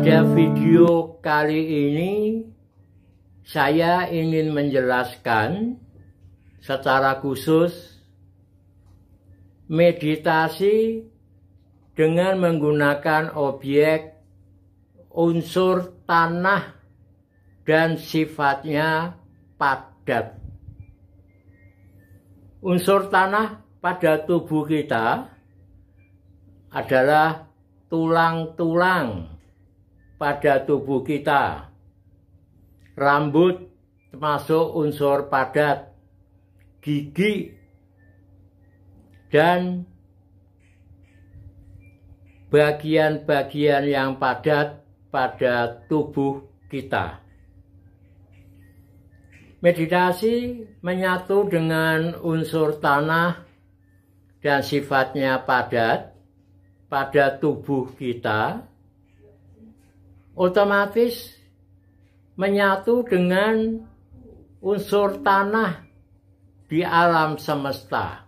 Pada video kali ini saya ingin menjelaskan secara khusus meditasi dengan menggunakan objek unsur tanah dan sifatnya padat. Unsur tanah pada tubuh kita adalah tulang-tulang pada tubuh kita. Rambut termasuk unsur padat, gigi, dan bagian-bagian yang padat pada tubuh kita. Meditasi menyatu dengan unsur tanah dan sifatnya padat pada tubuh kita, otomatis menyatu dengan unsur tanah di alam semesta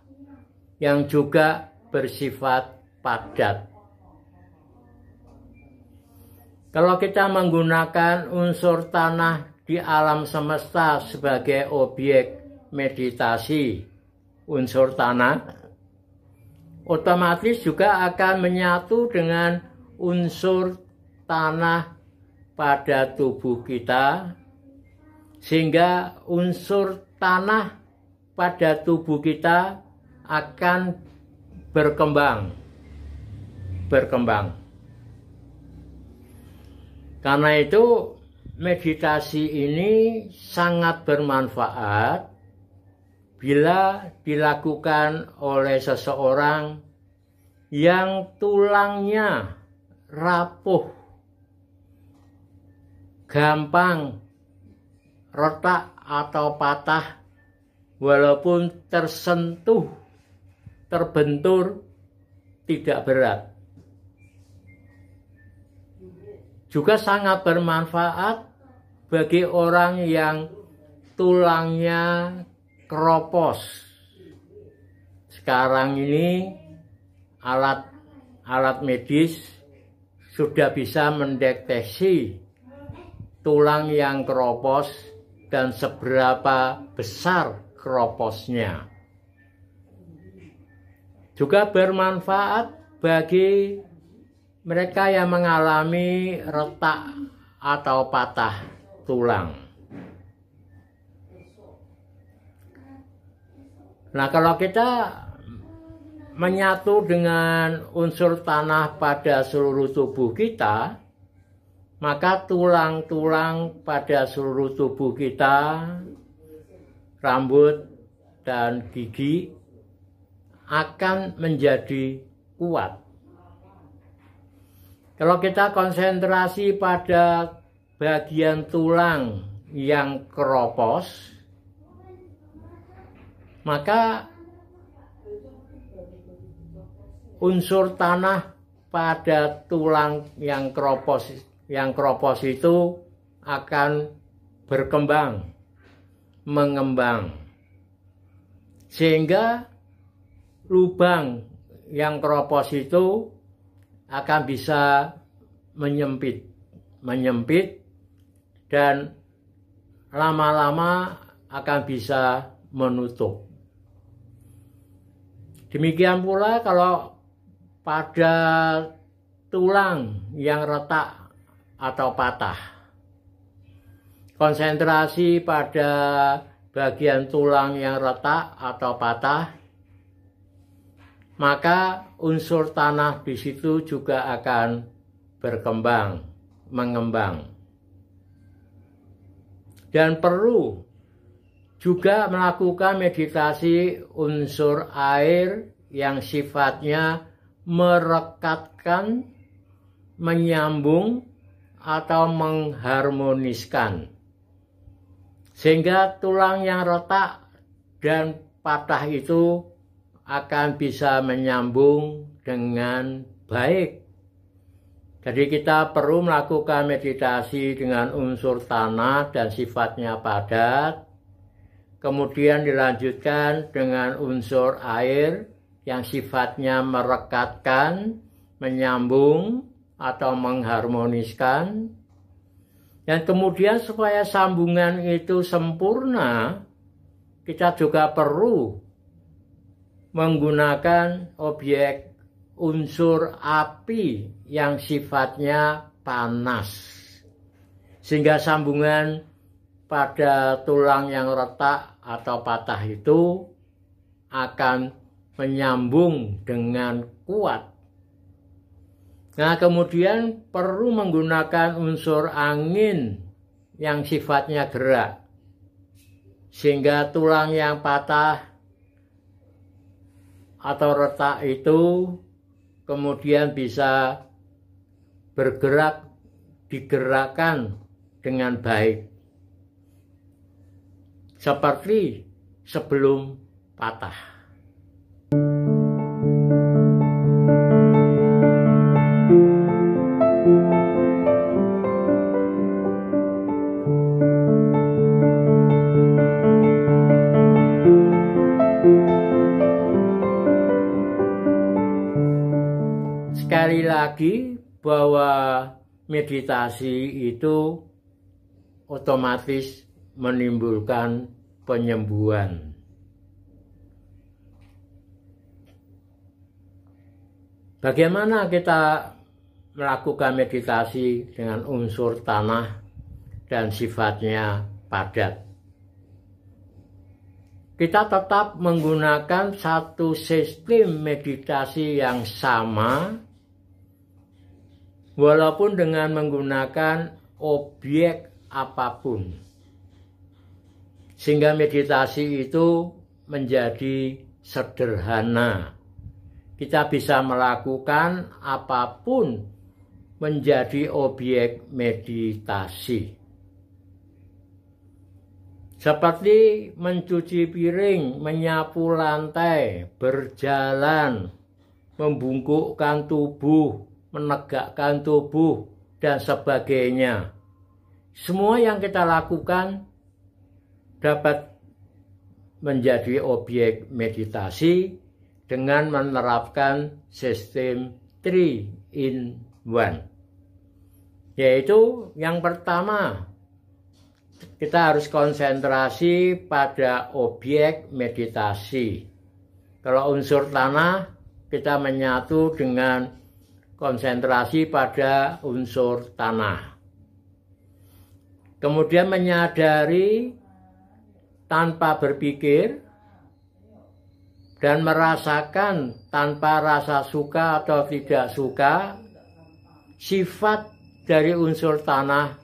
yang juga bersifat padat. Kalau kita menggunakan unsur tanah di alam semesta sebagai objek meditasi unsur tanah otomatis juga akan menyatu dengan unsur tanah pada tubuh kita sehingga unsur tanah pada tubuh kita akan berkembang berkembang. Karena itu meditasi ini sangat bermanfaat bila dilakukan oleh seseorang yang tulangnya rapuh, gampang retak atau patah, walaupun tersentuh, terbentur, tidak berat. Juga sangat bermanfaat bagi orang yang tulangnya keropos. Sekarang ini alat alat medis sudah bisa mendeteksi tulang yang keropos dan seberapa besar keroposnya. Juga bermanfaat bagi mereka yang mengalami retak atau patah tulang. Nah, kalau kita menyatu dengan unsur tanah pada seluruh tubuh kita, maka tulang-tulang pada seluruh tubuh kita, rambut dan gigi akan menjadi kuat. Kalau kita konsentrasi pada bagian tulang yang keropos, maka unsur tanah pada tulang yang keropos yang keropos itu akan berkembang, mengembang. Sehingga lubang yang keropos itu akan bisa menyempit, menyempit dan lama-lama akan bisa menutup. Demikian pula kalau pada tulang yang retak atau patah. Konsentrasi pada bagian tulang yang retak atau patah maka unsur tanah di situ juga akan berkembang, mengembang. Dan perlu juga melakukan meditasi unsur air yang sifatnya merekatkan, menyambung, atau mengharmoniskan. Sehingga tulang yang retak dan patah itu akan bisa menyambung dengan baik. Jadi kita perlu melakukan meditasi dengan unsur tanah dan sifatnya padat. Kemudian dilanjutkan dengan unsur air yang sifatnya merekatkan, menyambung, atau mengharmoniskan. Dan kemudian supaya sambungan itu sempurna, kita juga perlu menggunakan objek unsur api yang sifatnya panas. Sehingga sambungan pada tulang yang retak atau patah itu akan menyambung dengan kuat. Nah, kemudian perlu menggunakan unsur angin yang sifatnya gerak. Sehingga tulang yang patah atau retak itu kemudian bisa bergerak digerakkan dengan baik seperti sebelum patah. Lagi bahwa meditasi itu otomatis menimbulkan penyembuhan. Bagaimana kita melakukan meditasi dengan unsur tanah dan sifatnya padat? Kita tetap menggunakan satu sistem meditasi yang sama walaupun dengan menggunakan objek apa pun. Sehingga meditasi itu menjadi sederhana. Kita bisa melakukan apa pun menjadi objek meditasi. Seperti mencuci piring, menyapu lantai, berjalan, membungkukkan tubuh, menegakkan tubuh, dan sebagainya. Semua yang kita lakukan dapat menjadi objek meditasi dengan menerapkan sistem 3 in 1. Yaitu yang pertama, kita harus konsentrasi pada objek meditasi. Kalau unsur tanah, kita menyatu dengan konsentrasi pada unsur tanah. Kemudian menyadari tanpa berpikir dan merasakan tanpa rasa suka atau tidak suka sifat dari unsur tanah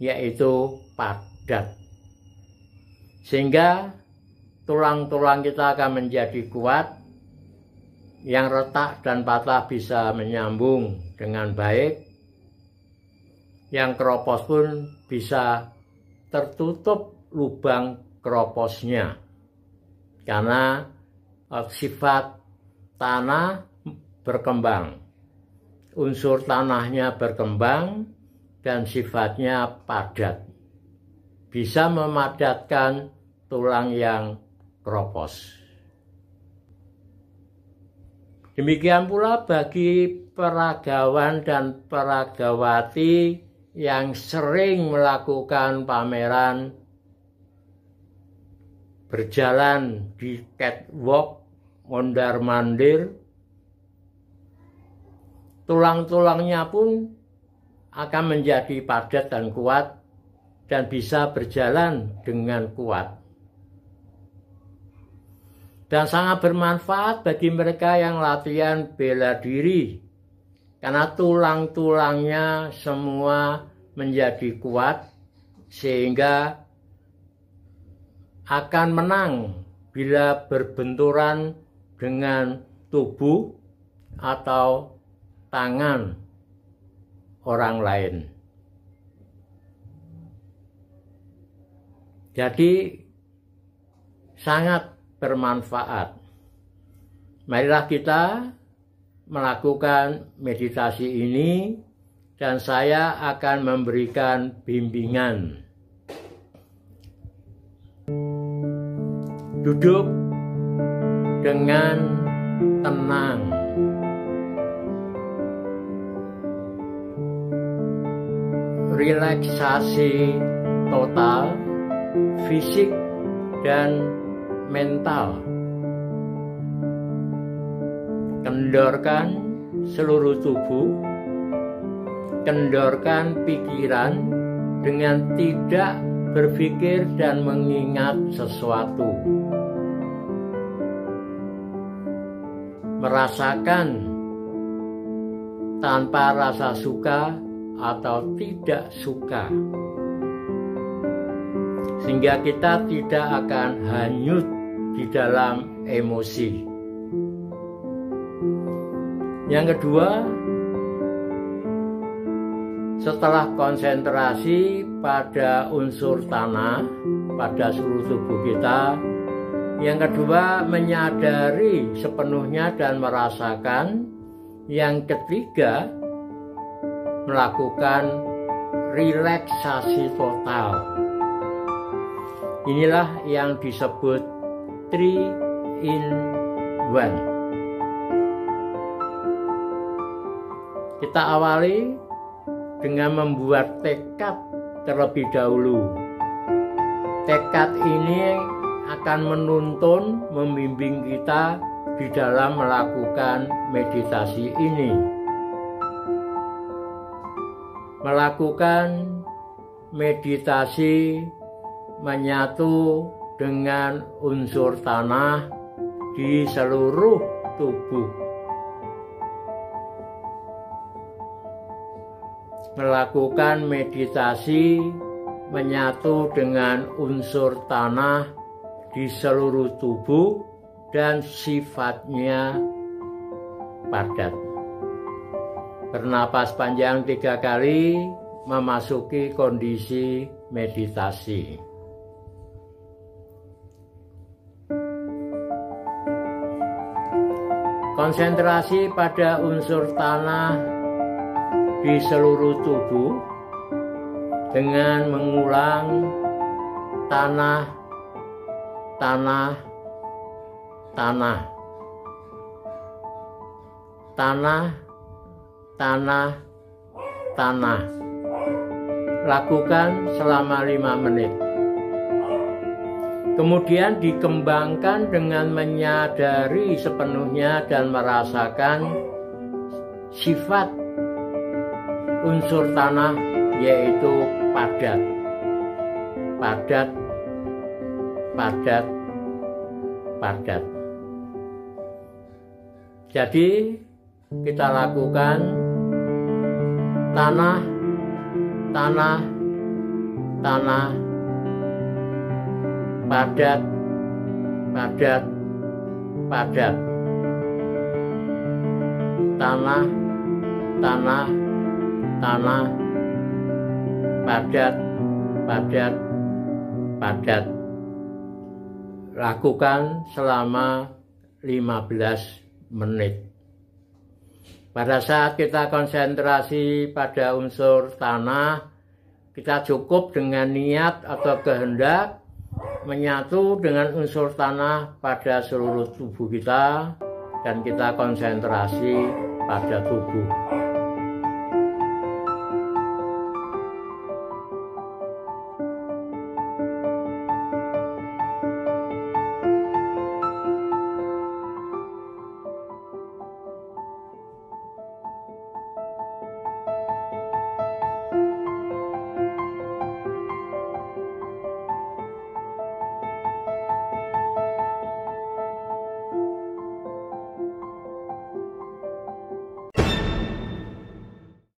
yaitu padat. Sehingga tulang-tulang kita akan menjadi kuat yang retak dan patah bisa menyambung dengan baik, yang keropos pun bisa tertutup lubang keroposnya. Karena eh, sifat tanah berkembang. Unsur tanahnya berkembang dan sifatnya padat. Bisa memadatkan tulang yang keropos. Demikian pula bagi peragawan dan peragawati yang sering melakukan pameran berjalan di catwalk mondar mandir tulang-tulangnya pun akan menjadi padat dan kuat dan bisa berjalan dengan kuat dan sangat bermanfaat bagi mereka yang latihan bela diri karena tulang-tulangnya semua menjadi kuat sehingga akan menang bila berbenturan dengan tubuh atau tangan orang lain. Jadi sangat bermanfaat. Marilah kita melakukan meditasi ini dan saya akan memberikan bimbingan. Duduk dengan tenang. relaksasi total fisik dan mental. Kendorkan seluruh tubuh, kendorkan pikiran dengan tidak berpikir dan mengingat sesuatu. Merasakan tanpa rasa suka atau tidak suka sehingga kita tidak akan hanyut di dalam emosi. Yang kedua, setelah konsentrasi pada unsur tanah pada seluruh tubuh kita, yang kedua menyadari sepenuhnya dan merasakan. Yang ketiga, melakukan relaksasi total Inilah yang disebut three in one. Kita awali dengan membuat tekad terlebih dahulu. Tekad ini akan menuntun, membimbing kita di dalam melakukan meditasi ini. Melakukan meditasi menyatu dengan unsur tanah di seluruh tubuh. Melakukan meditasi menyatu dengan unsur tanah di seluruh tubuh dan sifatnya padat. Bernapas panjang tiga kali memasuki kondisi meditasi. Konsentrasi pada unsur tanah di seluruh tubuh dengan mengulang tanah, tanah, tanah, tanah, tanah, tanah. Lakukan selama lima menit. Kemudian dikembangkan dengan menyadari sepenuhnya dan merasakan sifat unsur tanah yaitu padat. Padat, padat, padat. Jadi kita lakukan tanah, tanah, tanah, padat, padat, padat. Tanah, tanah, tanah, padat, padat, padat. Lakukan selama 15 menit. Pada saat kita konsentrasi pada unsur tanah, kita cukup dengan niat atau kehendak menyatu dengan unsur tanah pada seluruh tubuh kita dan kita konsentrasi pada tubuh.